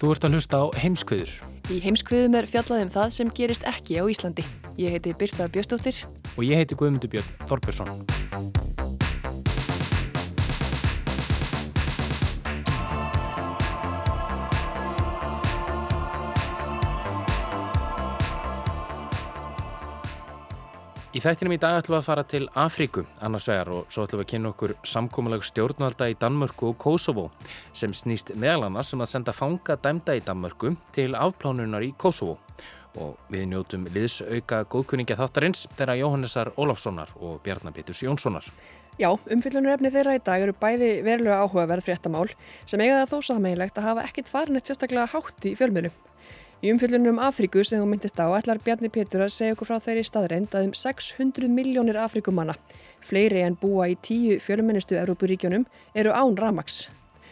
Þú ert að hlusta á heimskviður Í heimskviðum er fjallað um það sem gerist ekki á Íslandi. Ég heiti Birta Bjöstóttir. og ég heiti Guðmundur Björn Þorbjörnsson. Í þættinum í dag ætlum við að fara til Afríku annars vegar og svo ætlum við að kynna okkur samkómulag stjórnvalda í Danmörku og Kosovo sem snýst meðal annars um að senda fanga dæmda í Danmörku til afplánunar í Kosovo og við njótum liðsauka góðkunningja þáttarins þeirra Jóhannesar Ólafssonar og Bjarnar Péturs Jónssonar. Já, umfyllunarefni þeirra í dag eru bæði verulega áhugaverð fréttamál sem eiga það þó sammeilegt að hafa ekkit farin eitt sérstaklega hátt í fjölmiðlum. Í umfyllunum um Afríku sem þú myndist á ætlar Bjarni Pétur að segja okkur frá þeirri staðreind að um 600 miljónir Afríkumanna, fleiri en búa í tíu fjölmennistu Európuríkjónum, eru án ramaks.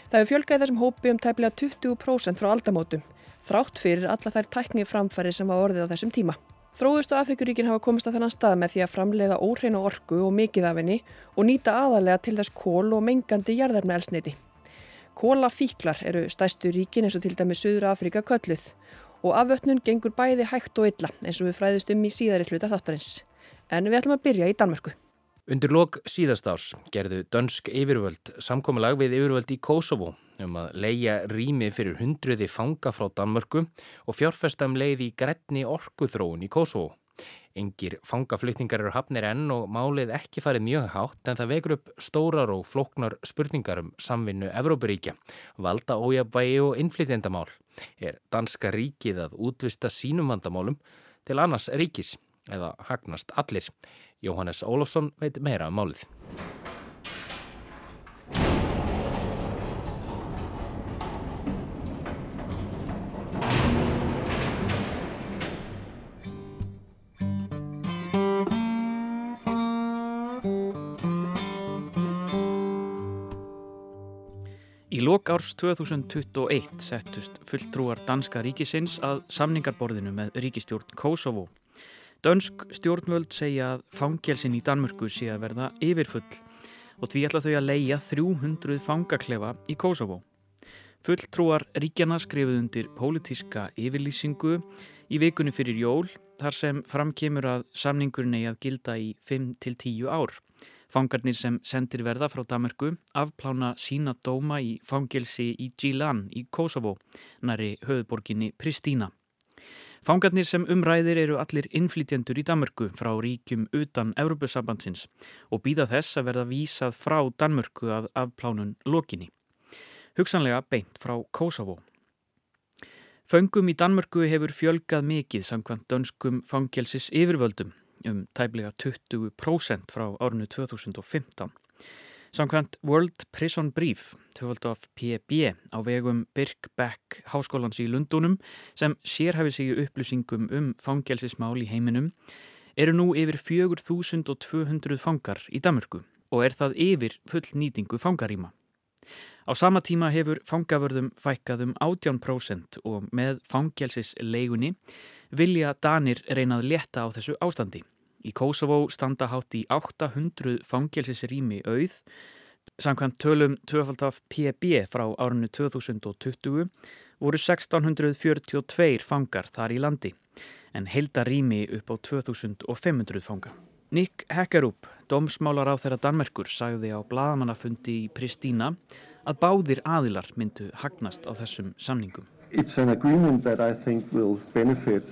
Það hefur fjölgað þessum hópi um tæplega 20% frá aldamótum, þrátt fyrir alla þær tækni framfæri sem hafa orðið á þessum tíma. Þróðustu Afríkuríkin hafa komist á þennan stað með því að framleiða óhreina orku og mikið af henni og nýta aðalega til þess kól og mengandi jarðarna elsneiti. Kólafíklar eru stæstu ríkin eins og til dæmi Suður Afríka kölluð og afvötnun gengur bæði hægt og illa eins og við fræðist um í síðari hluta þáttarins. En við ætlum að byrja í Danmörku. Undir lok síðastárs gerðu dönsk yfirvöld samkomiðlag við yfirvöld í Kosovo um að leia rými fyrir hundruði fanga frá Danmörku og fjárfesta um leið í grætni orkuþróun í Kosovo. Engir fangaflutningar eru hafnir enn og málið ekki farið mjög hátt en það vekur upp stórar og flóknar spurningar um samvinnu Evrópuríkja, valda ójabvægi og innflytjendamál. Er danska ríkið að útvista sínum vandamálum til annars ríkis eða hagnast allir? Jóhannes Ólafsson veit meira um málið. Lok árs 2021 settust fulltrúar danska ríkisins að samningarborðinu með ríkistjórn Kosovo. Dönsk stjórnvöld segja að fangelsin í Danmörku sé að verða yfirfull og því ætla þau að leia 300 fangaklefa í Kosovo. Fulltrúar ríkjana skrifuð undir pólitíska yfirlýsingu í vikunni fyrir jól þar sem framkemur að samningurinn eigi að gilda í 5-10 ár. Fangarnir sem sendir verða frá Damerku afplána sína dóma í fangelsi í Gilan í Kosovo, næri höfuborginni Pristína. Fangarnir sem umræðir eru allir innflytjendur í Danmörku frá ríkjum utan Európusambandsins og býða þess að verða vísað frá Danmörku að afplánun lokinni. Hugsanlega beint frá Kosovo. Föngum í Danmörku hefur fjölgað mikið samkvæmt dönskum fangelsis yfirvöldum um tæplega 20% frá árinu 2015. Samkvæmt World Prison Brief, tvöld af PB á vegum Birkbeck háskólans í Lundunum sem sérhæfi sig í upplýsingum um fangelsismál í heiminum, eru nú yfir 4200 fangar í Danmörku og er það yfir full nýtingu fangaríma. Á sama tíma hefur fangavörðum fækkað um 18% og með fangelsisleigunni vilja Danir reynað létta á þessu ástandi. Í Kosovo standa hátt í 800 fangelsisrými auð, samkvæmt tölum 2 PB frá árinu 2020 voru 1642 fangar þar í landi, en heldarými upp á 2500 fanga. Nick Hekkerup, domsmálar á þeirra Danmerkur, sagði á bladamannafundi í Pristína að báðir aðilar myndu hagnast á þessum samningum. It's an agreement that I think will benefit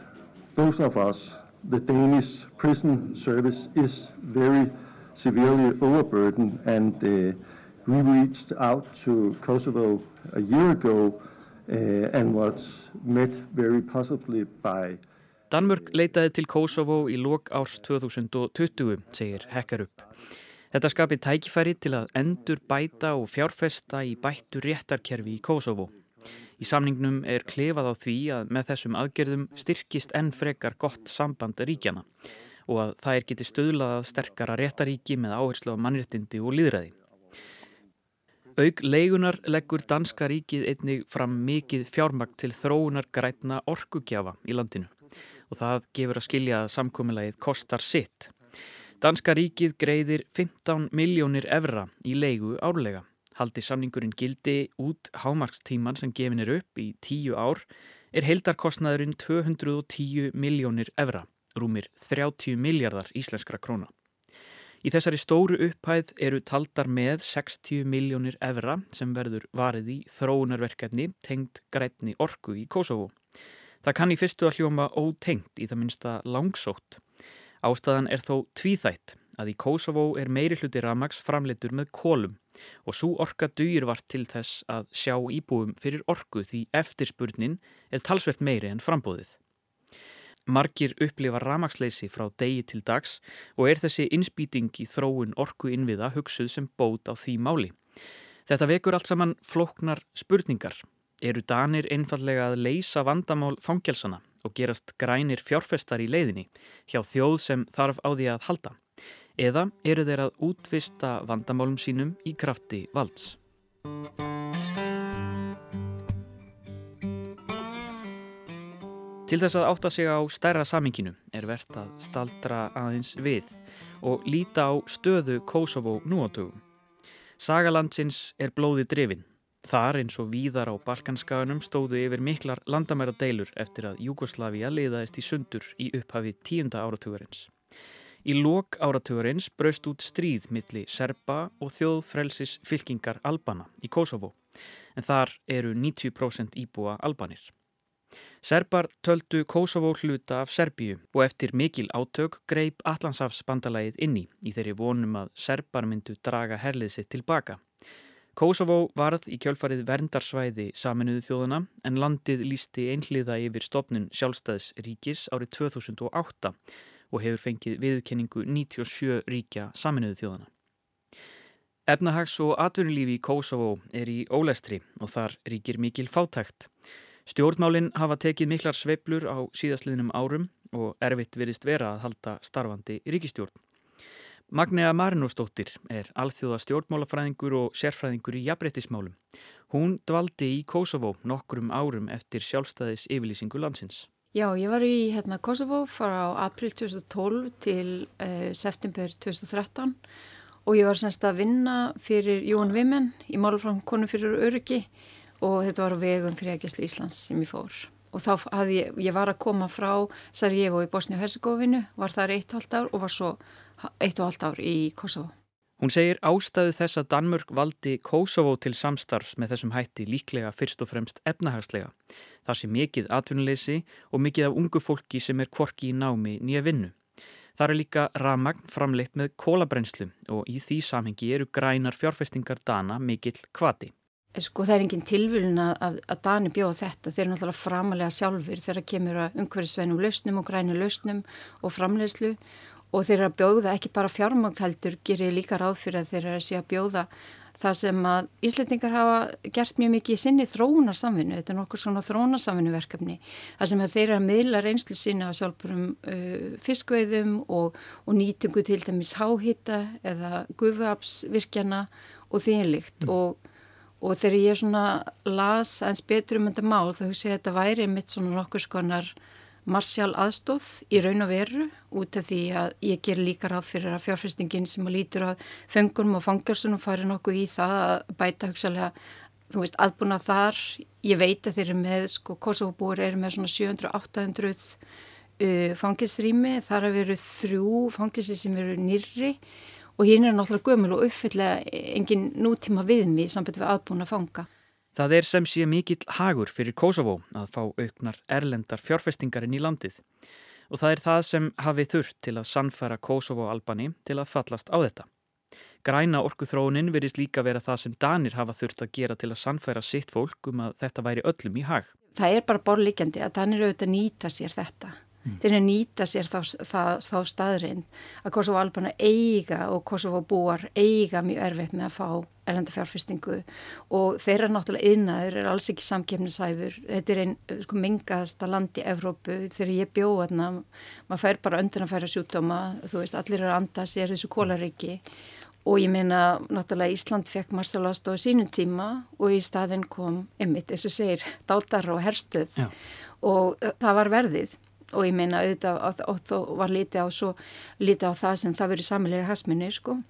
both of us the Danish prison service is very severely overburdened and uh, we reached out to Kosovo a year ago uh, and was met very positively by Danmörk leitaði til Kosovo í lok árs 2020, segir Hekkarup. Þetta skapi tækifæri til að endur bæta og fjárfesta í bættu réttarkerfi í Kosovo. Í samningnum er klefað á því að með þessum aðgerðum styrkist enn frekar gott samband ríkjana og að það er getið stöðlað sterkara réttaríki með áherslu á mannréttindi og líðræði. Aug leigunar leggur Danska ríkið einnig fram mikið fjármagn til þróunar grætna orkugjafa í landinu og það gefur að skilja að samkominnlegið kostar sitt. Danska ríkið greiðir 15 miljónir evra í leigu árlega. Haldi samningurinn gildi út hámarkstíman sem gefin er upp í tíu ár er heldarkostnaðurinn 210 miljónir evra, rúmir 30 miljardar íslenskra króna. Í þessari stóru upphæð eru taldar með 60 miljónir evra sem verður varið í þróunarverkefni tengd grætni orku í Kosovo. Það kann í fyrstu að hljóma ótengt í það minnsta langsótt. Ástæðan er þó tvíþætt að í Kosovo er meiri hluti ramags framleitur með kólum og svo orka dugir vart til þess að sjá íbúum fyrir orku því eftirspurnin er talsvert meiri en frambóðið. Margir upplifa ramagsleysi frá degi til dags og er þessi innspýting í þróun orku innviða hugsuð sem bót á því máli. Þetta vekur allt saman flóknar spurningar. Eru danir einfallega að leysa vandamál fangelsana og gerast grænir fjárfestar í leiðinni hjá þjóð sem þarf á því að halda? Eða eru þeir að útvista vandamálum sínum í krafti valds? Til þess að átta sig á stærra saminginu er verðt að staldra aðeins við og líta á stöðu Kosovo nú á dögum. Sagalandsins er blóði drifin. Þar eins og víðar á Balkanskaganum stóðu yfir miklar landamæra deilur eftir að Júgoslavia liðaðist í sundur í upphafi tíunda áratugurins. Í lok áratugurins braust út stríð milli Serba og þjóðfrelsis fylkingar Albana í Kosovo en þar eru 90% íbúa Albanir. Serbar töldu Kosovo hluta af Serbíu og eftir mikil átök greip Allandsafsbandalagið inni í þeirri vonum að Serbar myndu draga herlið sitt tilbaka. Kosovo varð í kjölfarið verndarsvæði saminuðu þjóðuna en landið lísti einhliða yfir stopnun sjálfstæðs ríkis árið 2008 og hefur fengið viðkenningu 97 ríkja saminuðu þjóðana. Efnahags- og atvinnulífi í Kosovo er í ólestri og þar ríkir mikil fátækt. Stjórnmálinn hafa tekið miklar sveiblur á síðastliðnum árum og erfitt verist vera að halda starfandi ríkistjórn. Magnea Marinósdóttir er alþjóða stjórnmálafræðingur og sérfræðingur í jafnbrettismálum. Hún dvaldi í Kosovo nokkrum árum eftir sjálfstæðis yfirlýsingu landsins. Já, ég var í hérna, Kosovo frá april 2012 til uh, september 2013 og ég var semst að vinna fyrir Jón Vimen í málufrang konu fyrir öryggi og þetta var vegum fyrir Ægislu Íslands sem ég fór og þá hafði ég, ég var að koma frá Sarajevo í Bosni og Herzegovinu, var þar eitt og halvt ár og var svo eitt og halvt ár í Kosovo. Hún segir ástæðu þess að Danmörk valdi Kosovo til samstarfs með þessum hætti líklega fyrst og fremst efnahagslega. Það sé mikið atvinnuleysi og mikið af ungu fólki sem er kvorki í námi nýja vinnu. Það er líka ramagn framleitt með kólabrenslu og í því samhengi eru grænar fjárfestingar dana mikill kvati. Sko það er engin tilvölin að, að Dani bjóða þetta, þeir eru náttúrulega framalega sjálfur þegar kemur að umhverfisveinum lausnum og grænu lausnum og framlegslu og þeir eru að bjóða ekki bara fjármagnheldur, gerir líka ráð fyrir að þeir eru að sé að bjóða það sem að Íslandingar hafa gert mjög mikið í sinni þróunarsamvinnu, þetta er nokkur svona þróunarsamvinnuverkefni, það sem að þeir eru að miðla reynslu sinna á sjálfbúrum uh, fiskveiðum og, og nýtingu til dæmis háhitta eða gufuapsvirkjana og þínlikt mm. og og þegar ég svona las aðeins betur um þetta mál þá hugsi ég að þetta væri mitt svona nokkur skonar marsjál aðstóð í raun og veru út af því að ég ger líka ráð fyrir að fjárfestingin sem að lítur að fengunum og fangjarsunum fari nokkuð í það að bæta hugsalega, þú veist, aðbúna þar ég veit að þeir eru með, sko, Kosovo-búar eru með svona 700-800 uh, fangisrými, þar að veru þrjú fangisi sem eru nýrri og hinn er náttúrulega gömul og uppfylla engin nútíma viðmi í samband við aðbúna fanga. Það er sem sé mikill hagur fyrir Kosovo að fá auknar erlendar fjárfestingarinn í landið. og það er það sem hafi þurft til að sannfæra Kosovo og Albani til að fallast á þetta. Græna orkuþróunin verist líka vera það sem Danir hafa þurft að gera til að sannfæra sitt fólk um að þetta væri öllum í hag. Það er bara borlíkjandi að Danir auðvitað nýta sér þetta. Mm. Eru að nýta sér þá, þá, þá staðrind að Kosovo Albana eiga og Kosovo búar eiga mjög erfitt með að fá erlenda fjárfestingu og þeirra náttúrulega yðnaður er alls ekki samkefnisæfur. Þetta er einn sko, mingaðasta land í Evrópu þegar ég bjóða þarna, maður fær bara öndan að færa sjúkdóma, þú veist, allir er að anda sér þessu kólaríki og ég meina náttúrulega Ísland fekk Marcelast á sínum tíma og í staðin kom ymmit, eins og segir, dátar og herstuð Já. og það var verðið og ég meina auðvitað og, og, og var litið á, svo, litið á það sem það verið samilegir hasminni sko.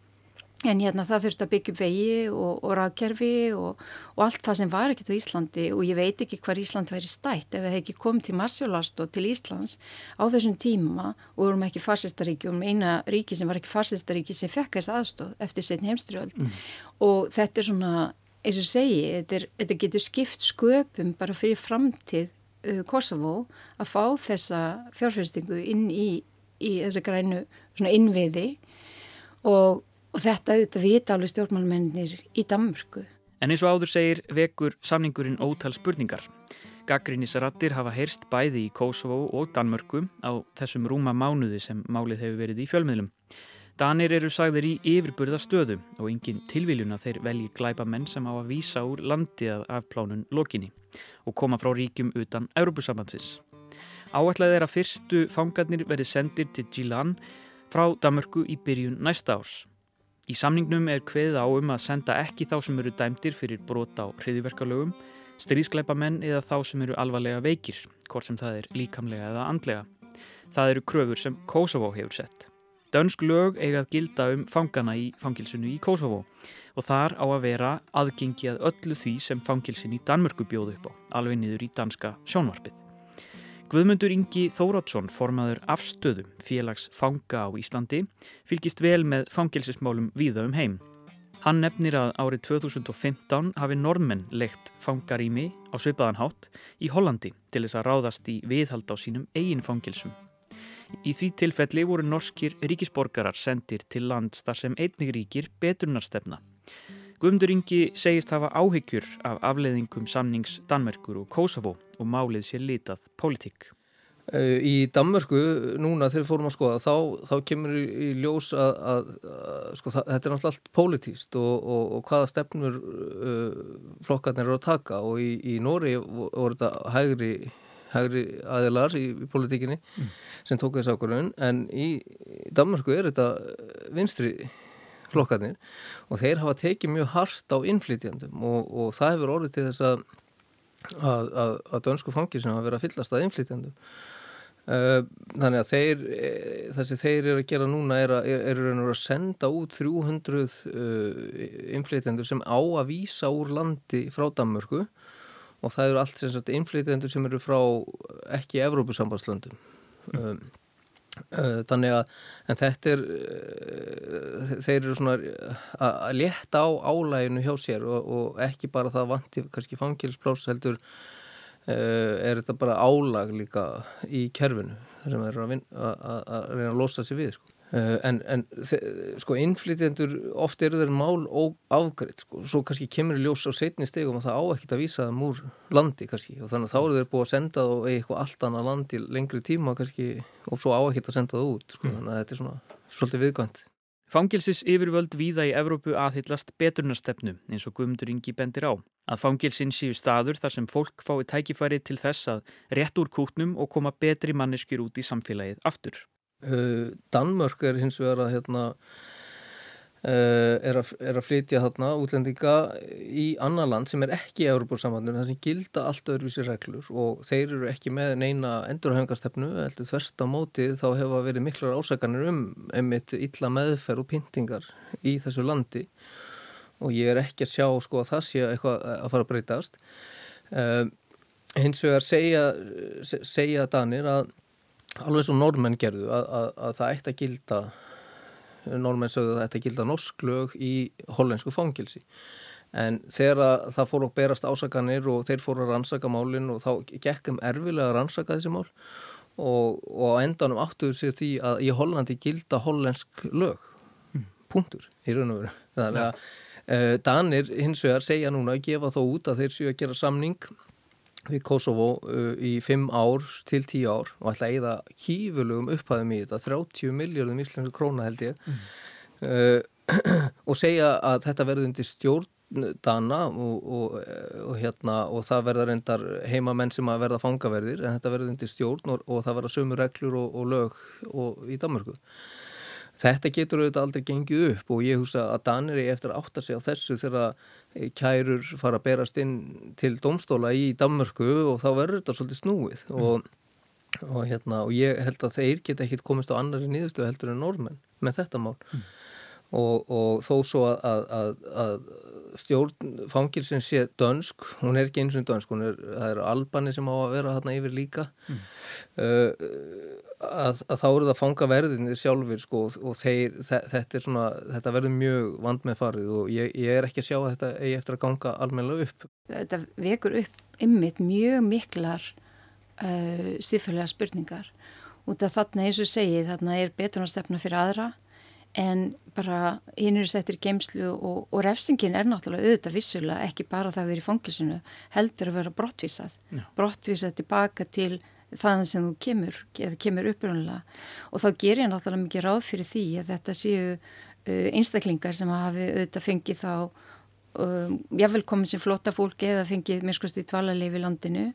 En hérna það þurfti að byggja upp vegi og, og rafkerfi og, og allt það sem var ekkert á Íslandi. Og ég veit ekki hvar Ísland væri stætt ef það ekki komið til Marsjólast og til Íslands á þessum tíma og við vorum ekki farsistaríki og um eina ríki sem var ekki farsistaríki sem fekk þess aðstóð eftir setn heimstriöld mm. og þetta er svona, eins og segi, þetta, er, þetta getur skipt sköpum bara fyrir framtíð Kosovo að fá þessa fjárfyrstingu inn í, í þessa grænu innviði og Og þetta auðvitað vita alveg stjórnmálmennir í Danmörku. En eins og áður segir vekur samningurinn ótal spurningar. Gaggrínisrattir hafa heyrst bæði í Kosovo og Danmörku á þessum rúma mánuði sem málið hefur verið í fjölmiðlum. Danir eru sagðir í yfirburða stöðu og engin tilviljun að þeir velji glæpa menn sem á að vísa úr landi að afplánun lokinni og koma frá ríkjum utan Európusambansins. Áætlaðið er að fyrstu fangarnir verið sendir til Gilan frá Danmörku í byrjun næsta árs. Í samningnum er kveðið á um að senda ekki þá sem eru dæmdir fyrir brota á hriðiverkalögum, stríðskleipa menn eða þá sem eru alvarlega veikir, hvort sem það er líkamlega eða andlega. Það eru kröfur sem Kosovo hefur sett. Dönsk lög eigað gilda um fangana í fangilsinu í Kosovo og þar á að vera aðgengi að öllu því sem fangilsin í Danmörku bjóðu upp á, alveg niður í danska sjónvarpið. Guðmundur Ingi Þórótsson, formaður afstöðum félags fanga á Íslandi, fylgist vel með fangilsismálum víða um heim. Hann nefnir að árið 2015 hafi normenn leikt fangarými á Sveipaðanhátt í Hollandi til þess að ráðast í viðhald á sínum eigin fangilsum. Í því tilfelli voru norskir ríkisborgarar sendir til lands þar sem einnig ríkir beturnarstefna. Guðmundur Ingi segist hafa áhyggjur af afleiðingum samnings Danmerkur og Kosovo og málið sér litað pólitík. Eh, í Danmörku núna þegar fórum að skoða þá, þá kemur í ljós að, að, að sko, það, þetta er náttúrulega allt pólitíst og, og, og hvaða stefnur uh, flokkarnir eru að taka og í, í Nóri voru þetta hægri, hægri aðilar í, í pólitíkinni mm. sem tók þessu ákvörðun en í Danmörku er þetta vinstri flokkarnir og þeir hafa tekið mjög hart á innflytjandum og, og það hefur orðið til þess að að, að, að dönsku fangir sem hafa verið að fyllast að innflytjandum uh, þannig að þeir eh, það sem þeir eru að gera núna er að, er, er að senda út 300 uh, innflytjandur sem á að vísa úr landi frá Danmörku og það eru allt sem sagt innflytjandur sem eru frá ekki Evrópusambandslöndum um Eh, þannig að, en þetta er eh, þeir eru svona að leta á álæginu hjá sér og, og ekki bara það vanti kannski fangilsplás heldur eh, er þetta bara álag líka í kerfinu þar sem er að, að, að reyna að losa sér við sko. Eh, en, en sko innflytjendur oft eru þeir mál og afgreitt sko, svo kannski kemur ljós á setni stegum og það á ekkert að vísa það múr landi kannski og þannig að þá eru þeir búið að senda það og eitthvað allt annað landi lengri tíma kannski og svo á ekkert að senda það út sko, mm. þannig að þetta er svona svolítið viðkvæmt. Fangilsis yfirvöld víða í Evrópu aðhyllast beturnarstefnu eins og Guðmundur Ingi bendir á. Að fangilsin séu staður þar sem fólk fái tækifæri til þess að rétt úr kútnum og koma betri manneskjur út í samfélagið aftur. Eh, Danmörk er hins vegar að hérna eh, er að, er að flytja þarna útlendinga í annar land sem er ekki í Európa-sambandinu, það sem gilda allt öðruvísi reglur og þeir eru ekki með neina endurhæfingarstefnu, heldur þvert á móti þá hefa verið miklar ásakanir um einmitt illa meðferð og pyntingar í þessu landi og ég er ekki að sjá sko að það sé eitthvað að fara að breytast. Um, hins vegar segja, segja Danir að alveg svo normenn gerðu að, að, að það ætti að gilda normenn sögðu að það ætti að gilda norsklög í hollensku fangilsi en þegar það fór að berast ásakanir og þeir fóru að rannsaka málinn og þá gekkum erfilega að rannsaka þessi mál og, og endanum áttuðu sig því að í Hollandi gilda hollensk lög. Punktur í raun og veru. Þannig að uh, Danir hins vegar segja núna að gefa þó út að þeir séu að gera samning við Kosovo uh, í 5 ár til 10 ár og ætla að eida kífurlugum upphæðum í þetta 30 miljardum íslensku króna held ég mm. uh, og segja að þetta verður undir stjórn Dana og, og, og, hérna, og það verða reyndar heimamenn sem að verða fangaverðir en þetta verður undir stjórn og það verða sömu reglur og lög í Danmarku Þetta getur auðvitað aldrei gengið upp og ég hugsa að Danir er eftir að átta sig á þessu þegar eh, kærur fara að berast inn til domstóla í Danmörku og þá verður þetta svolítið snúið mm. og, og, hérna, og ég held að þeir geta ekkit komist á annari nýðustu heldur en normenn með þetta mál mm. og, og þó svo að, að, að, að stjórn fangilsin sé dönsk, hún er ekki eins og dönsk, er, það er albani sem á að vera þarna yfir líka mm. uh, að, að þá eru það að fanga verðinir sjálfur sko og þeir, þetta, svona, þetta verður mjög vand með farið og ég, ég er ekki að sjá að þetta eigi eftir að ganga almenna upp. Þetta vekur upp ymmit mjög miklar uh, síðfælega spurningar út af þarna eins og segið þarna er betunarstefna fyrir aðra en bara hinn eru settir geimslu og, og refsingin er náttúrulega auðvitað vissulega ekki bara það að vera í fangilsinu heldur að vera brottvísað, Já. brottvísað tilbaka til þaðan sem þú kemur, eða kemur upprunnulega og þá ger ég náttúrulega mikið ráð fyrir því að þetta séu uh, einstaklingar sem hafi auðvitað fengið þá um, jável komið sem flotta fólki eða fengið minnskust í tvalarleif í landinu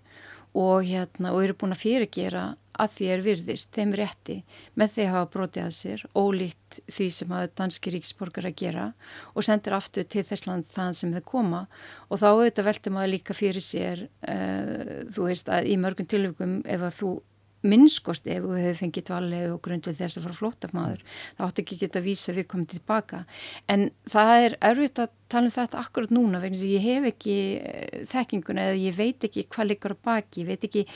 og, hérna, og eru búin að fyrirgera að því er virðist, þeim rétti með því að hafa brotið að sér ólíkt því sem að danski ríksborgar að gera og sendir aftur til Þessland þann sem þeir koma. Og þá auðvitað veltum að líka fyrir sér uh, þú veist að í mörgum tilvægum ef að þú minnskost ef þú hefur fengið dvalið og grundið þess að fara flótafmaður þá áttu ekki geta að vísa við komið tilbaka. En það er erfitt að tala um þetta akkurat núna vegna sem ég hef ekki eh, þekkinguna eða ég veit ekki hvað liggur á baki, ég veit ekki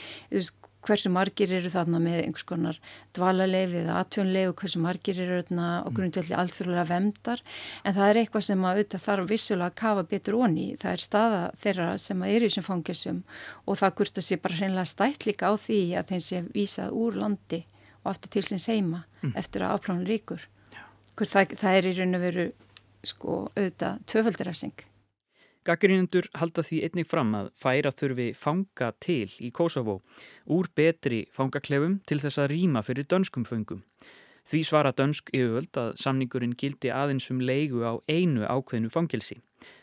hversu margir eru þarna með einhvers konar dvalarleif eða atjónleif hversu margir eru þarna og mm. grundvelli allþjóðlega vemdar en það er eitthvað sem að auðvitað þarf vissulega að kafa betur onni. Það er staða þeirra sem að eru í þessum fangjasum og það gurt að sé bara hreinlega stætt líka á því að þeim sé vísað úr landi og aftur til sinns heima mm. eftir að áplána ríkur. Það, það er í raun og veru sko auðvitað tvöföldarafsing. Gaggrínendur halda því einnig fram að færa þurfi fanga til í Kosovo úr betri fangaklefum til þess að rýma fyrir dönskum fungum. Því svara dönsk yfirvöld að samningurinn gildi aðeins um leigu á einu ákveðnu fangilsi.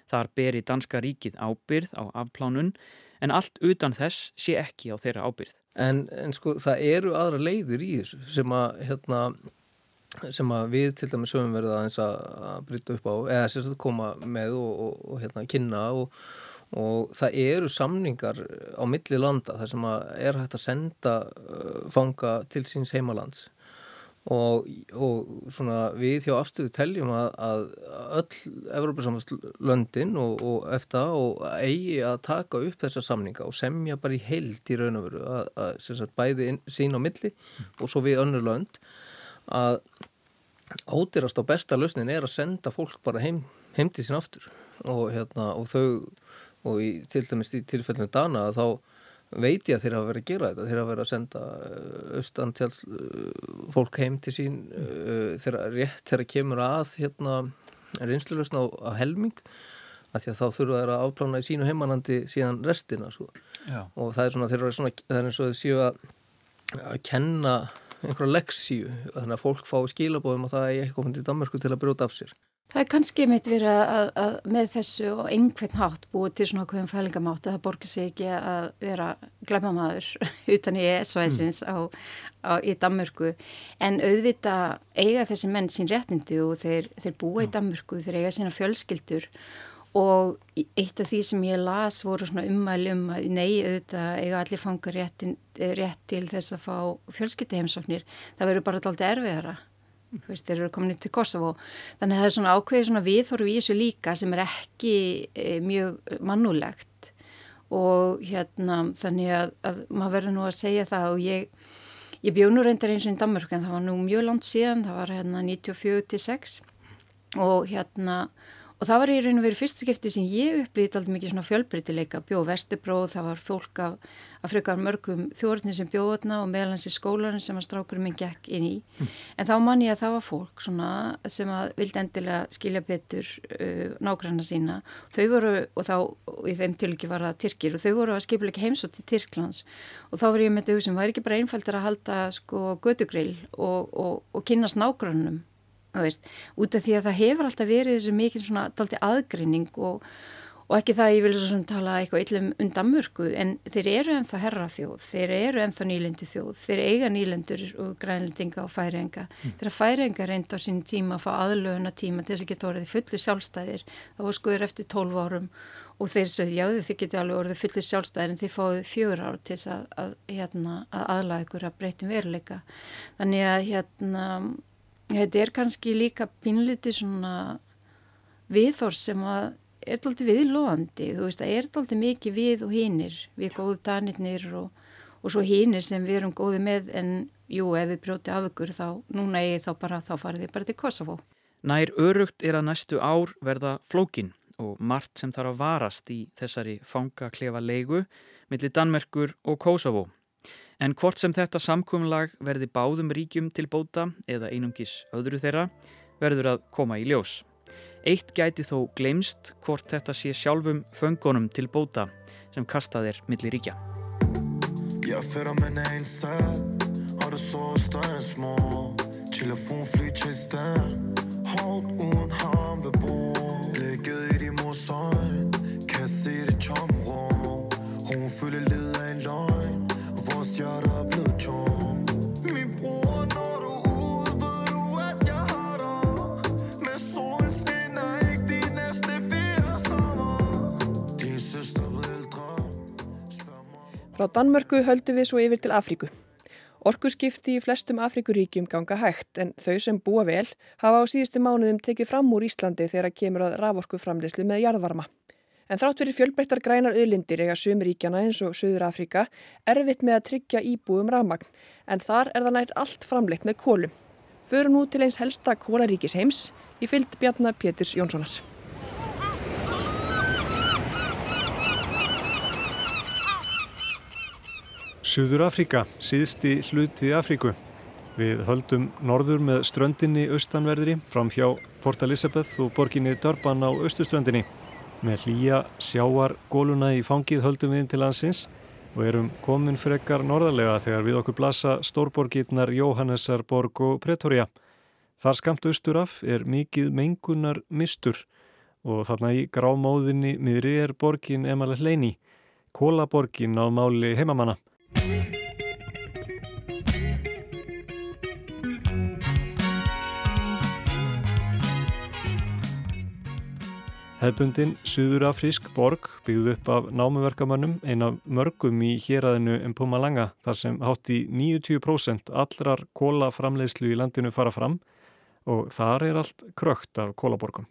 Þar beri danska ríkið ábyrð á afplánun en allt utan þess sé ekki á þeirra ábyrð. En, en sko það eru aðra leiðir í þessu sem að hérna sem við til dæmis höfum verið aðeins að brytta upp á eða sérstaklega koma með og, og, og hérna kynna og, og það eru samningar á milli landa þar sem er hægt að senda uh, fanga til síns heimalands. Og svona við hjá afstöðu teljum að, að öll Evrópusamhaldslöndin og eftir og eigi að taka upp þessar samninga og semja bara í heild í raun og veru að, að sagt, bæði sín á milli og svo við önnur lönd að ódýrast og besta lausnin er að senda fólk bara heim, heim til sín aftur. Og, hérna, og þau og í, til dæmis í tilfellinu Dana þá veit ég að þeir hafa verið að gera þetta. Þeir hafa verið að senda uh, austantjáls uh, fólk heim til sín uh, þeirra rétt þeirra kemur að hérna reynsluleusna á, á helming að því að þá þurfa þeirra að áplána í sínu heimanandi síðan restina sko. og það er svona þeirra svona, það er eins og þau séu að að kenna einhverja leksíu þannig að fólk fá skilabóðum og það er ekki komið til Danmarku til að brjóta af sér. Það er kannski mitt verið að, að með þessu og einhvern hátt búið til svona okkur um fælingamátt að það borgir sig ekki að vera glemamaður utan í ESO-æsins mm. í Danmörku en auðvita eiga þessi menn sín réttindi og þeir, þeir búa í Danmörku, þeir eiga sína fjölskyldur og eitt af því sem ég las voru svona ummæli um að nei auðvitað eiga allir fangar rétt, rétt til þess að fá fjölskyttiheimsóknir það verður bara alltaf erfiðara. Þú veist, þeir eru komin til Kosovo. Þannig að það er svona ákveði svona viðhorf í þessu líka sem er ekki e, mjög mannulegt og hérna þannig að, að maður verður nú að segja það og ég, ég bjóð nú reyndar eins og í Danmörk en það var nú mjög langt síðan, það var hérna 94-6 og hérna og það var í raun og verið fyrst skipti sem ég upplýði alltaf mikið svona fjölbreytileika, bjóð Vestibróð, það var fólk af, af frekar mörgum þjórnir sem bjóðna og meðalans í skólanum sem að strákurum minn gekk inn í. Mm. En þá man ég að það var fólk svona sem að vildi endilega skilja betur uh, nágranna sína. Þau voru, og þá, í þeim til ekki var það Tyrkir, og þau voru að skipla ekki heimsótt til Tyrklands. Og þá var ég með þau sem var ekki bara einfaldar að halda sko gödugrill og, og, og kynast nágrannum Veist, út af því að það hefur alltaf verið þessu mikil svona dalti aðgrinning og, og ekki það að ég vil svo svona tala eitthvað yllum undan mörgu en þeir eru enþá herra þjóð, þeir eru enþá nýlendi þjóð, þeir eiga nýlendur og grænlendinga og færinga mm. þeirra færinga reynda á sín tíma að fá aðlöfuna tíma til þess að geta orðið fullu sjálfstæðir var skoður eftir 12 árum og þeir sögðu já þið geti alveg orðið fullu sjálfstæðir en þið fáðu fjögur ár til að, að, hérna, að að að Þetta er kannski líka pínliti svona viðhór sem að er doldið viðlóðandi, þú veist, það er doldið mikið við og hínir, við góðu danirnir og, og svo hínir sem við erum góði með en jú, ef við brjóti af ykkur þá, núna er þá bara, þá farið þið bara til Kosovo. Nær örugt er að næstu ár verða flókin og margt sem þarf að varast í þessari fangaklefa leigu millir Danmerkur og Kosovo. En hvort sem þetta samkumlag verði báðum ríkjum til bóta eða einungis öðru þeirra verður að koma í ljós. Eitt gæti þó glemst hvort þetta sé sjálfum föngunum til bóta sem kastað er millir ríkja. Jeg fætter med en sad Og det så større end små Telefonfly til stand Holdt uden ham ved bord Blikket i de mors øjne Kan se det tomme rum Vores hjerte er blevet tom Min bror, når du er ude Ved du, at jeg har dig Med solen skinner ikke De næste fire sommer Din søster blev ældre Frá Danmörku höldum við svo yfir til Afríku. Orkuskipti í flestum Afríkuríkjum ganga hægt en þau sem búa vel hafa á síðustu mánuðum tekið fram úr Íslandi þegar kemur að raforkuframleyslu með jarðvarma. En þrátt fyrir fjölbreyttar grænar auðlindir eiga sömuríkjana eins og Suður Afrika erfitt með að tryggja íbúðum rafmagn en þar er það nært allt framleitt með kólum. Förum nú til eins helsta kólaríkis heims í fyllt Bjarnar Péturs Jónssonar. Suður Afrika, síðsti hluti Afríku. Við höldum norður með ströndinni austanverðri fram hjá Port Elizabeth og borginni Durban á austuströndinni. Með hlýja sjáar góluna í fangið höldum við inn til landsins og erum komin frekar norðarlega þegar við okkur blasa stórborgirnar Jóhannesarborg og Pretoria. Þar skamt austuraf er mikið mengunar mistur og þarna í grámóðinni miðri er borgin Emalet Leini, kólaborgin á máli heimamanna. Hefbundin Suðurafrísk borg byggð upp af námuverkamannum eina mörgum í héræðinu Mpumalanga þar sem hátt í 90% allrar kólaframleiðslu í landinu fara fram og þar er allt krökt af kólaborgum.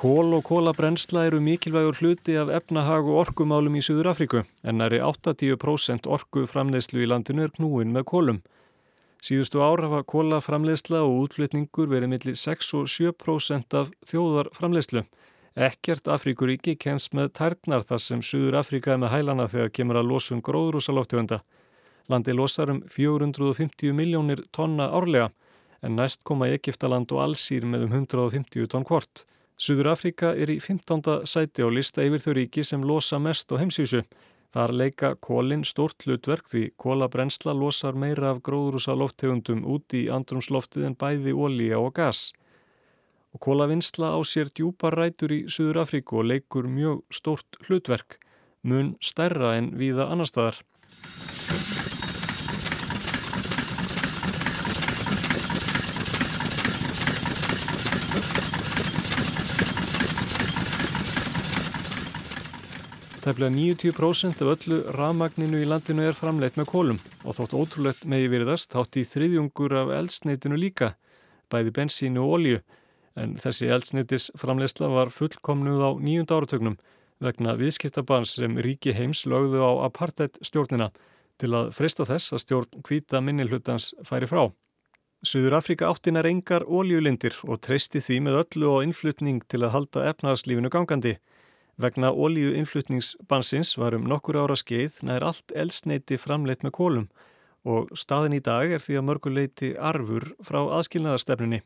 Kól og kólabrensla eru mikilvægur hluti af efnahag og orkumálum í Suðurafríku en næri 80% orku framleiðslu í landinu er knúin með kólum. Síðustu ár hafa kólaframleysla og útflutningur verið millir 6 og 7% af þjóðarframleyslu. Ekkert Afríkuríki kemst með tærnar þar sem Suður Afríka er með hælana þegar kemur að losun gróðrúsalóftegunda. Landi losar um 450 miljónir tonna árlega en næst koma Egiptaland og Allsýr með um 150 tonn hvort. Suður Afríka er í 15. sæti á lista yfir þau ríki sem losa mest á heimsísu. Þar leika kólinn stort hlutverk því kólabrensla losar meira af gróðrúsa lofttegundum út í andrumsloftið en bæði ólíja og gas. Og kólavinnsla á sér djúpar rætur í Suður Afríku og leikur mjög stort hlutverk, mun stærra en viða annar staðar. Tæflega 90% af öllu rafmagninu í landinu er framleitt með kólum og þótt ótrúlegt megi veriðast þátt í þriðjungur af eldsneitinu líka, bæði bensínu og olju, en þessi eldsneitis framleysla var fullkomnuð á nýjunda áratögnum vegna viðskiptabans sem ríki heims lögðu á apartheid stjórnina til að frista þess að stjórn hvita minnilhutans færi frá. Suður Afrika áttinar engar óljulindir og treysti því með öllu og innflutning til að halda efnaðarslífinu gangandi. Vegna óljuinnflutningsbansins var um nokkur ára skeið nær allt elsneiti framleitt með kólum og staðin í dag er því að mörguleiti arfur frá aðskilnaðarstefnunni.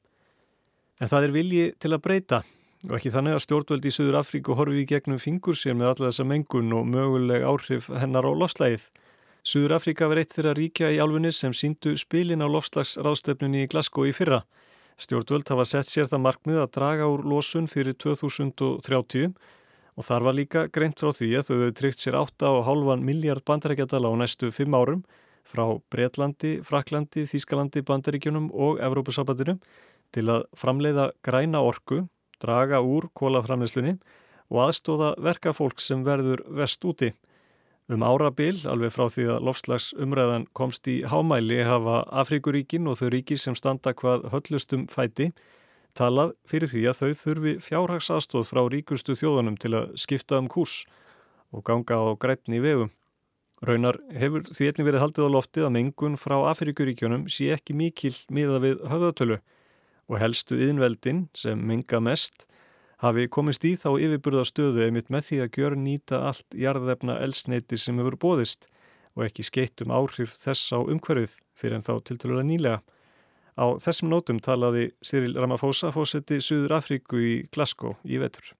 En það er vilji til að breyta og ekki þannig að stjórnvöld í Suður Afríku horfi í gegnum fingur sér með alla þessa mengun og möguleg áhrif hennar á lofslægið. Suður Afríka var eitt þeirra ríkja í álfunni sem síndu spilin á lofslagsráðstefnunni í Glasgow í fyrra. Stjórnvöld hafa sett sér það markmið að draga úr losun fyrir 2030 og þar var líka greint frá því að þau hefur tryggt sér 8,5 miljard bandarækjadala á næstu 5 árum frá Breitlandi, Fraklandi, Þískalandi, bandaríkjunum og Evrópusabandinu til að framleiða græna orku draga úr kólaframleyslunni og aðstóða verka fólk sem verður vest úti. Um árabil, alveg frá því að lofslags umræðan komst í hámæli hafa Afrikuríkin og þau ríki sem standa hvað höllustum fæti talað fyrir því að þau þurfi fjárhagsastóð frá ríkustu þjóðunum til að skipta um kús og ganga á grætni vegum. Raunar hefur því einnig verið haldið á loftið að mengun frá Afrikuríkjunum sé ekki mikil miða við höfðatölu og helstu yðinveldin sem minga mest hafi komist í þá yfirburðastöðu einmitt með því að gjör nýta allt jarðefna elsneiti sem hefur bóðist og ekki skeitt um áhrif þess á umhverfið fyrir en þá tiltalulega nýlega. Á þessum nótum talaði Cyril Ramaphosa fósetti Suður Afríku í Glasgow í vetur.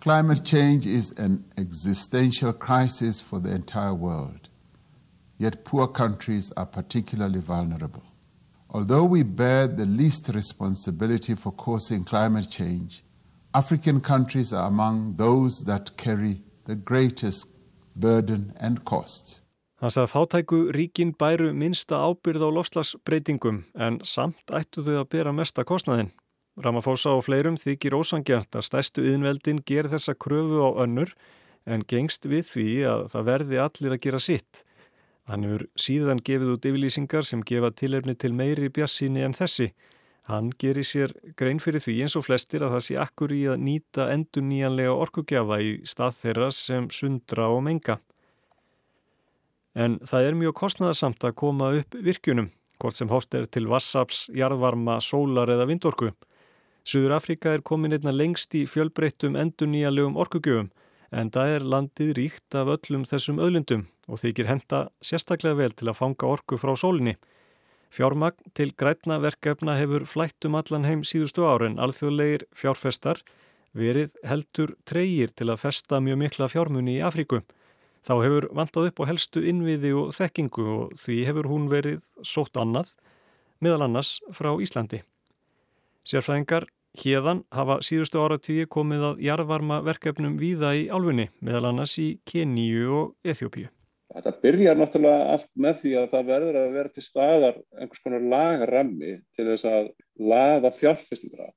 Climate change is an existential crisis for the entire world. Yet poor countries are particularly vulnerable. Although we bear the least responsibility for causing climate change, African countries are among those that carry the greatest burden and cost. Hann sagði að fátæku ríkin bæru minsta ábyrð á lofslagsbreytingum en samt ættu þau að bera mesta kostnaðin. Ramaphosa og fleirum þykir ósangjart að stærstu yðinveldin ger þessa kröfu á önnur en gengst við því að það verði allir að gera sitt. Hann hefur síðan gefið út yfirlýsingar sem gefa tilefni til meiri bjassíni en þessi. Hann gerir sér grein fyrir því eins og flestir að það sé akkur í að nýta endur nýjanlega orkugjafa í stað þeirra sem sundra og menga. En það er mjög kostnæðasamt að koma upp virkjunum, hvort sem hóft er til vassaps, jarðvarma, sólar eða vindorku. Suður Afrika er komin einna lengst í fjölbreyttum endur nýjanlegum orkugjöfum en það er landið ríkt af öllum þessum öðlundum og þykir henda sérstaklega vel til að fanga orku frá sólinni. Fjármagn til grætna verkefna hefur flætt um allan heim síðustu árin alþjóðlegir fjárfestar verið heldur treyir til að festa mjög mikla fjármunni í Afríku. Þá hefur vantað upp á helstu innviði og þekkingu og því hefur hún verið sótt annað, meðal annars frá Íslandi. Sérfræðingar Hérðan hafa síðustu áratíi komið að jarðvarma verkefnum víða í álfunni, meðal annars í Keníu og Eþjópíu. Þetta byrjar náttúrulega allt með því að það verður að vera til staðar einhvers konar lagarammi til þess að laða fjárfestingra.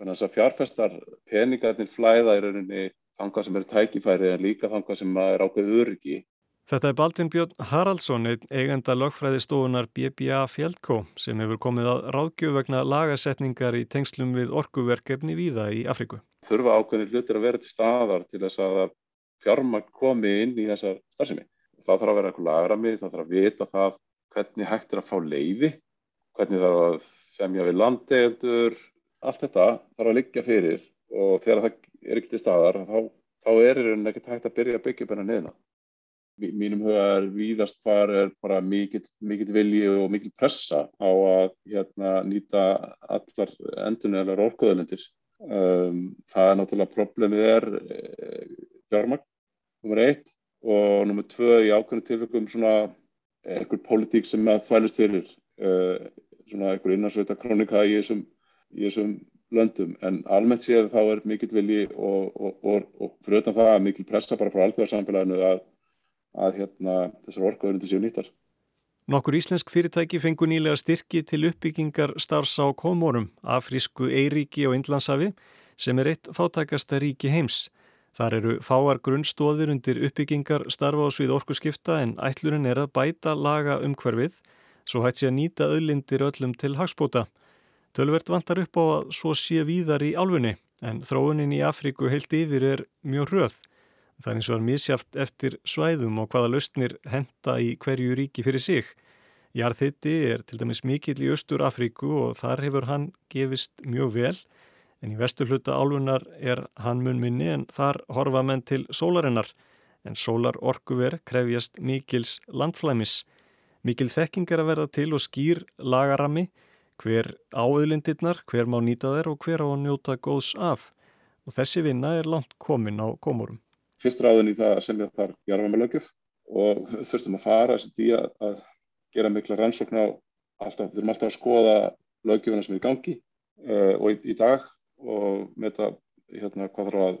Þannig að fjárfestar peningarnir flæða í rauninni þangað sem eru tækifæri en líka þangað sem er ákveð öryggi Þetta er Baldvin Björn Haraldsson, eigenda lögfræðistofunar BBA Fjellkó sem hefur komið að ráðgjöf vegna lagasetningar í tengslum við orkuverkefni víða í Afriku. Þurfa ákveðinir hlutir að vera til staðar til þess að fjármagn komi inn í þessar starfsemi. Það þarf að vera eitthvað lagrami, það þarf að vita það hvernig hægt er að fá leiði, hvernig þarf að semja við landegendur, allt þetta þarf að liggja fyrir og þegar það er ekki til staðar þá, þá er það ekkert hægt að byrja að byggja upp hennar niðna mínum huga er víðast hvar er bara mikill vilji og mikill pressa á að hérna, nýta allar endurneðlar orkuðalendir. Um, það er náttúrulega problemið er e, fjármagn, nummer eitt og nummer tvö í ákveðinu tilfellum svona einhver pólitík sem að þvælist fyrir uh, svona einhver innarsveita krónika í þessum, í þessum löndum en almennt séð þá er mikill vilji og, og, og, og fyrir utan það mikill pressa bara frá alþjóðarsamfélaginu að að hérna, þessar orkuðurindu séu nýttar. Nokkur íslensk fyrirtæki fengu nýlega styrki til uppbyggingar starfs á Komorum, Afrísku Eiríki og Indlandsafi sem er eitt fátækasta ríki heims. Þar eru fáar grunnstóðir undir uppbyggingar starfa á svið orkuskipta en ætlurinn er að bæta laga umhverfið svo hægt sé að nýta öðlindir öllum til hagspóta. Tölvert vantar upp á að svo sé víðar í álfunni en þróunin í Afríku heilt yfir er mjög röð. Það er eins og er misjaft eftir svæðum og hvaða lausnir henda í hverju ríki fyrir sig. Jarðhitti er til dæmis mikill í Östur Afríku og þar hefur hann gefist mjög vel en í vesturhluta álfunar er hann mun minni en þar horfa menn til sólarinnar en sólar orkuver krefjast mikils landflæmis. Mikil þekking er að verða til og skýr lagarami hver áauðlindirnar, hver má nýta þær og hver á að njóta góðs af? Og þessi vinna er langt komin á komurum fyrst ráðin í það að semja þar jarðvarmalögjöf og þurftum að fara þessi tí að, að gera mikla rannsókn á alltaf, þurfum alltaf að skoða lögjöfuna sem er í gangi uh, og í, í dag og með þetta hérna hvað þarf að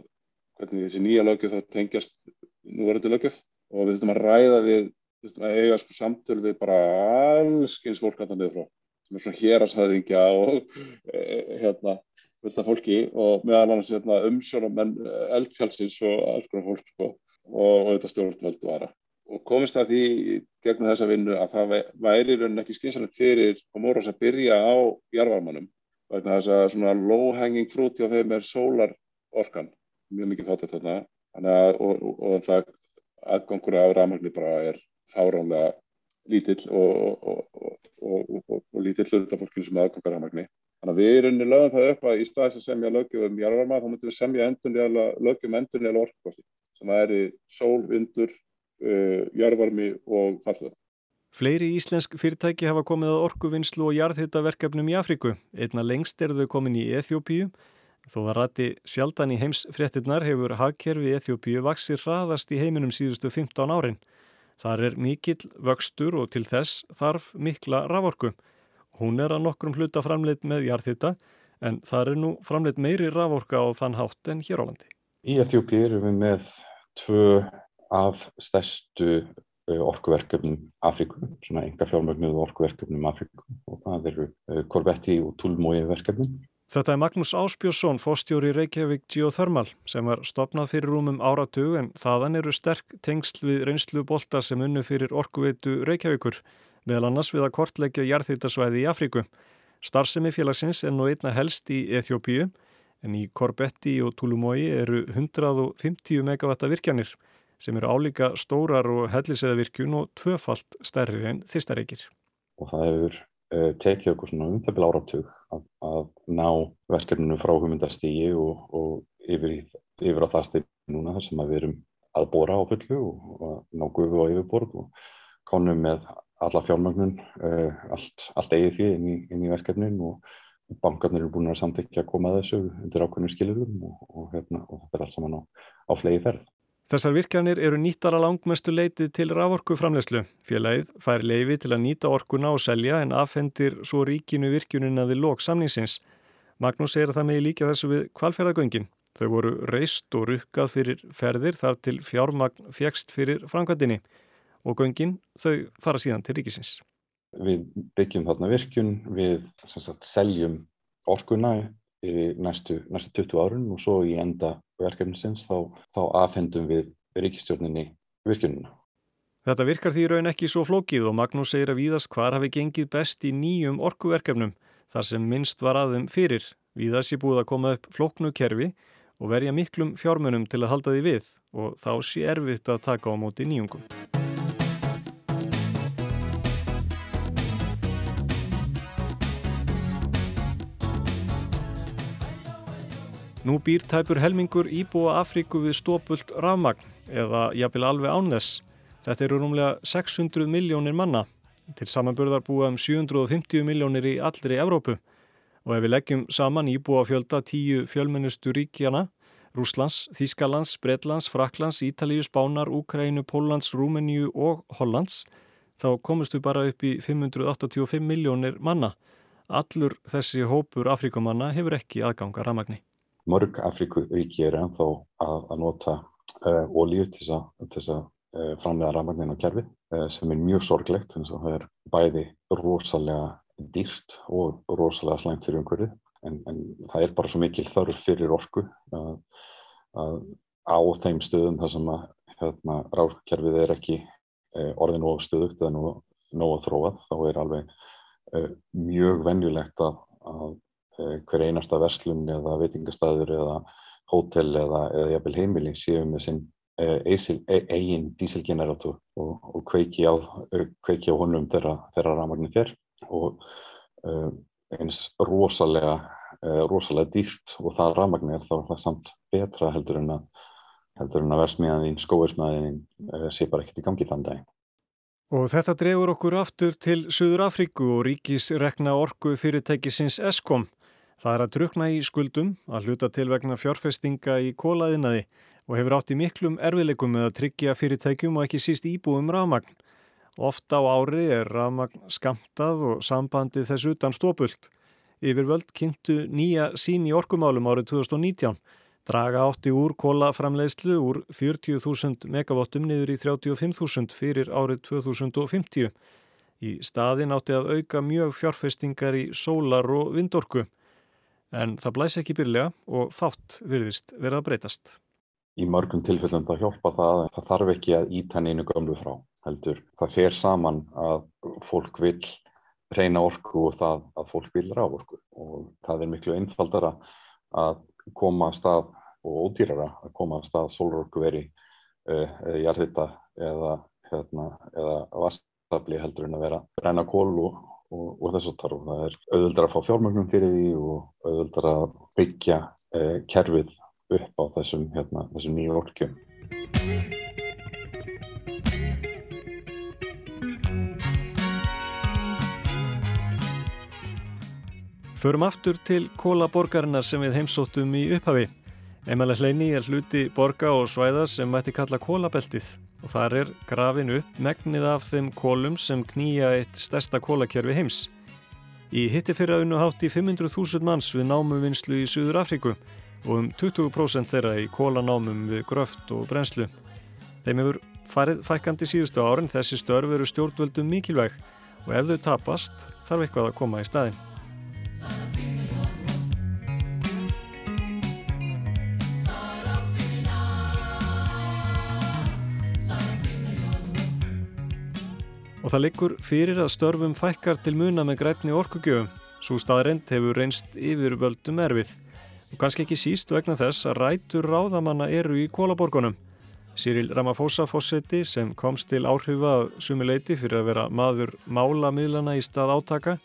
hvernig þessi nýja lögjöf þá tengjast núverðandi lögjöf og við þurfum að ræða við, við þurftum að eiga sko samtöl við bara alls eins fólk að það niður frá sem er svona hér að sæðingja og uh, hérna fullt af fólki og meðal annars hérna, umsjónum eh, eldfjálsins og alls konar fólk sko, og, og þetta stjórnvöld vara. Og komist það því gegnum þessa vinnu að það væri raunin ekki skynsanlegt fyrir Komoros að byrja á jarvarmannum vegna þess að svona low-hanging fruit hjá þeim er sólarorkan, mjög mikið þátt þetta að, og, og, og aðgangur af rafmagni bara er fáránlega lítill og lítill hluta fólkinu sem aðgangur af rafmagni. Þannig að við erum lögum það upp að í staðis að semja lögjum jarðvarma þá mútum við semja lögjum endurlega orðkosti sem að er í sól, vindur, uh, jarðvarmi og fallið. Fleiri íslensk fyrirtæki hafa komið að orkuvinnslu og jarðhittaverkefnum í Afríku. Einna lengst eru þau komin í Eþjópíu. Þó það rætti sjaldan í heimsfréttinnar hefur hagkerfi Eþjópíu vaksir hraðast í heiminum síðustu 15 árin. Þar er mikill vöxtur og til þess þarf mikla raforku. Hún er að nokkrum hluta framleitt með jarðhitta en það er nú framleitt meiri raforka á þann hátt en hér á landi. Í Eþjópi erum við með tvö af stærstu orkuverkefnum Afríku, svona enga fjármögnuðu orkuverkefnum Afríku og það eru Corvetti og Tulmói verkefnum. Þetta er Magnús Áspjósson, fóstjóri Reykjavík Geothermal sem var stopnað fyrir rúmum áratug en þaðan eru sterk tengsl við reynslu bolta sem unnu fyrir orkuveitu Reykjavíkur meðal annars við að kortleggja jarðhýttasvæði í Afríku. Starfsemi félagsins er nú einna helst í Eþjópíu en í Korbetti og Tulumói eru 150 megavatta virkjanir sem eru álíka stórar og helliseða virkjun og tvöfalt stærri en þýstareikir. Og það hefur uh, tekið okkur svona umþefnilega áratug að, að ná verkefninu frá hugmyndastígi og, og yfir, í, yfir á það stið núna þar sem við erum að bóra á fullu og, og ná gufu á yfirborð og konum með alla fjármögnun, uh, allt, allt eigið fyrir inn, inn í verkefnin og bankarnir eru búin að samþykja að koma að þessu undir ákveðnum skilurum og, og, hérna, þetta er allt saman á, á flegi ferð. Þessar virkjanir eru nýttara langmestu leitið til raforku framlegslu. Félagið fær leifi til að nýta orkuna og selja en afhendir svo ríkinu virkjunina við lok samningsins. Magnús segir að það megi líka þessu við kvalferðagöngin. Þau voru reist og rukkað fyrir ferðir þar til fjármagn fjækst fyrir framkvæmdini og göngin þau fara síðan til ríkisins. Við byggjum þarna virkun, við sagt, seljum orkuna í næstu, næstu 20 árun og svo í enda verkefnisins þá, þá afhendum við ríkistjórninni virkununa. Þetta virkar því raun ekki svo flókið og Magnús segir að víðast hvar hafi gengið best í nýjum orkuverkefnum þar sem minnst var aðum fyrir. Víðast sé búið að koma upp flóknu kerfi og verja miklum fjármunum til að halda því við og þá sé erfitt að taka á móti nýjungum. Nú býr tæpur helmingur íbúa Afríku við stópult rafmagn eða jafnvel alveg ánþess. Þetta eru rúmlega 600 miljónir manna. Til samanburðar búa um 750 miljónir í allri Evrópu. Og ef við leggjum saman íbúa fjölda tíu fjölmennustu ríkjana, Rúslands, Þískalands, Bredlands, Fraklands, Ítalíu, Spánar, Úkrænu, Póllands, Rúmeníu og Hollands, þá komustu bara upp í 585 miljónir manna. Allur þessi hópur Afríkumanna hefur ekki aðganga rafmagni mörg Afríkuríki eru ennþá að, að nota uh, eh, ólíu til þess að uh, framlega rafmagnin á kerfi uh, sem er mjög sorglegt þannig að það er bæði rosalega dýrt og rosalega slæmt fyrir umhverfið en, en það er bara svo mikil þörf fyrir orku að, á þeim stöðum þar sem að hérna, ráðkerfið er ekki orðin og stöðugt eða nóg að þróað þá er alveg mjög venjulegt að, að Eh, hver einasta verslun eða veitingastæður eða hótel eða, eða jafnvel heimili séu með sinn eigin díselgenerator og, og kveiki, á, kveiki á honum þegar rafmagnin fer og eins rosalega, rosalega dýrt og það rafmagnin er þá er það samt betra heldur en að að versmiðaðinn, skóversmiðaðinn sé bara ekkert í gangi þann daginn. Og þetta drefur okkur aftur til Suður Afríku og ríkisregna orgu fyrirtækisins Eskom. Það er að drukna í skuldum, að hluta til vegna fjárfestinga í kólaðinaði og hefur átt í miklum erfileikum með að tryggja fyrirtækjum og ekki síst íbúum rafmagn. Ofta á ári er rafmagn skamtað og sambandið þess utan stópult. Yfirvöld kynntu nýja sín í orkumálum árið 2019 Draga átti úr kólaframleiðslu úr 40.000 megavottum niður í 35.000 fyrir árið 2050. Í staðin átti að auka mjög fjárfestingar í sólar og vindorku. En það blæs ekki byrlega og fátt virðist verið að breytast. Í mörgum tilfellum það hjálpa það að það þarf ekki að íta neinu gömlu frá heldur. Það fer saman að fólk vil reyna orku og það að fólk vil rávorku og það er miklu einfaldara að koma að stað og ódýrara að koma að stað sólorkuveri uh, eða jarðhita eða, hérna, eða vastafli heldur en að vera ræna kól og, og, þess að tarfa. Það er auðvöldar að fá fjármögnum fyrir því og auðvöldar að byggja uh, kerfið upp á þessum, hérna, þessum nýju orkjum. Förum aftur til kólaborgarinnar sem við heimsóttum í upphafi. Emalega hleini er hluti borga og svæða sem mætti kalla kólabeltið og þar er grafin upp megnið af þeim kólum sem knýja eitt stærsta kólakerfi heims. Í hitti fyrir að unnu hátt í 500.000 manns við námuvinnslu í Suður Afríku og um 20% þeirra í kólanámum við gröft og brenslu. Þeim hefur farið fækandi síðustu árin þessi störf eru stjórnvöldum mikilvæg og ef þau tapast þarf eitthvað að koma í staðin. Og það liggur fyrir að störfum fækkar til muna með grætni orkugjöfum. Svo staðreind hefur reynst yfir völdum erfið. Og kannski ekki síst vegna þess að rætur ráðamanna eru í kólaborgunum. Cyril Ramaphosa fósetti sem komst til áhrifa sumuleiti fyrir að vera maður málamiðlana í stað átaka,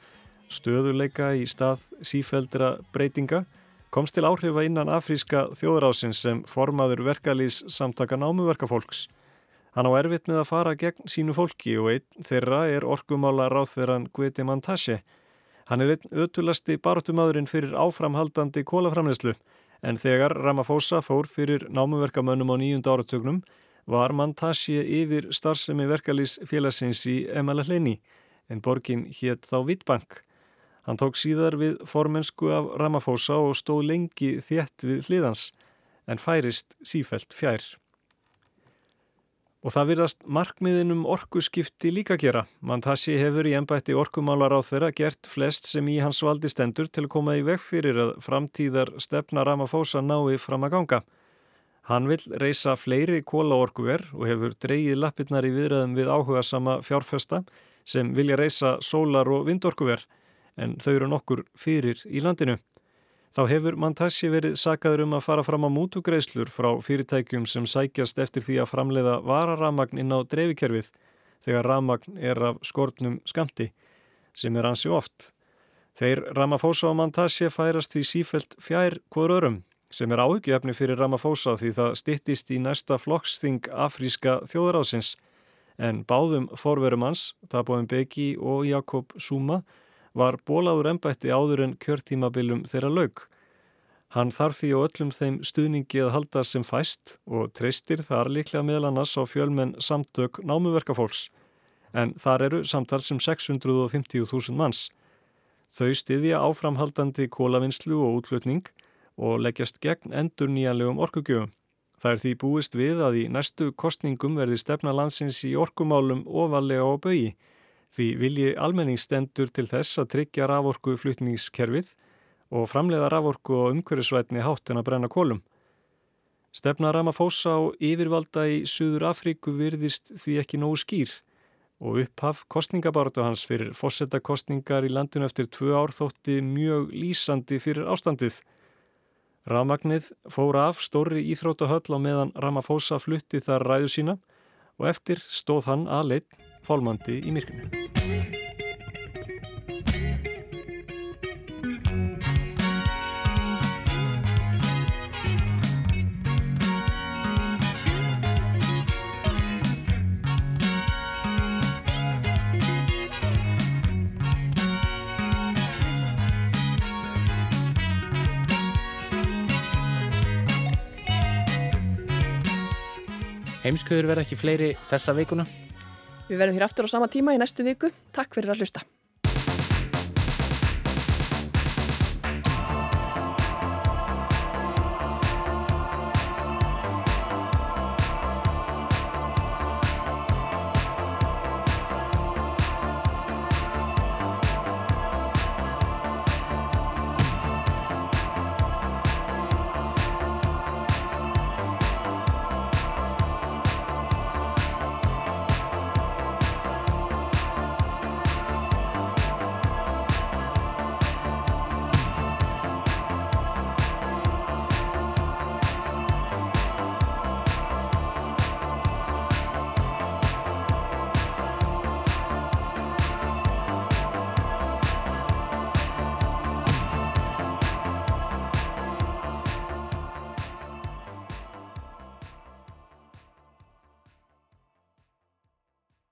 stöðuleika í stað sífældra breytinga, komst til áhrifa innan afríska þjóðrásins sem formaður verkalýs samtaka námuverkafólks. Hann á erfitt með að fara gegn sínu fólki og einn þeirra er orkumála ráþverðan Gueti Mantashe. Hann er einn ötulasti baróttumadurinn fyrir áframhaldandi kólaframleyslu en þegar Ramaphosa fór fyrir námuverkamönnum á nýjunda áratögnum var Mantashe yfir starfsemi verkalýs félagsins í Emalahleini en borgin hétt þá Wittbank. Hann tók síðar við formensku af Ramaphosa og stóð lengi þétt við hliðans en færist sífelt fjær. Og það virðast markmiðinum orkuskipti líka gera. Mantassi hefur í ennbætti orkumálar á þeirra gert flest sem í hans valdi stendur til að koma í veg fyrir að framtíðar stefna Ramaphosa nái fram að ganga. Hann vil reysa fleiri kólaorkuver og hefur dreyið lappirnar í viðræðum við áhuga sama fjárfesta sem vilja reysa sólar og vindorkuver en þau eru nokkur fyrir í landinu. Þá hefur Mantassi verið sakaður um að fara fram á mútugreislur frá fyrirtækjum sem sækjast eftir því að framleiða vararamagn inn á dreifikerfið þegar ramagn er af skortnum skamti, sem er ansi oft. Þeir Ramaphosa og Mantassi færast því sífelt fjær hvort örum, sem er áhugjefni fyrir Ramaphosa því það stittist í næsta flokksþing afríska þjóðrásins, en báðum forverum hans, Taboðin Beki og Jakob Zuma, var bólaður ennbætti áður en kjörtímabilum þeirra laug. Hann þarf því á öllum þeim stuðningi að halda sem fæst og treystir þar líklega meðal annars á fjölmenn samtök námuverkafólks, en þar eru samtals sem 650.000 manns. Þau stiðja áframhaldandi kólavinnslu og útflutning og leggjast gegn endur nýjanlegum orkugjöfum. Það er því búist við að í næstu kostningum verði stefna landsins í orkumálum ofalega á bögi Því vilji almenningstendur til þess að tryggja raforku flutningskerfið og framleiða raforku og umhverjusvætni hátt en að brenna kólum. Stefna Ramaphosa á yfirvalda í Suður Afríku virðist því ekki nógu skýr og upphaf kostningabartu hans fyrir fósettakostningar í landinu eftir tvö ár þótti mjög lýsandi fyrir ástandið. Ramagnið fór af stóri íþrótahöll á meðan Ramaphosa flutti þar ræðu sína og eftir stóð hann aðleitt fálmandi í myrkunu. Heimskuður verða ekki fleiri þessa vikuna. Við verðum hér aftur á sama tíma í næstu viku. Takk fyrir að hlusta.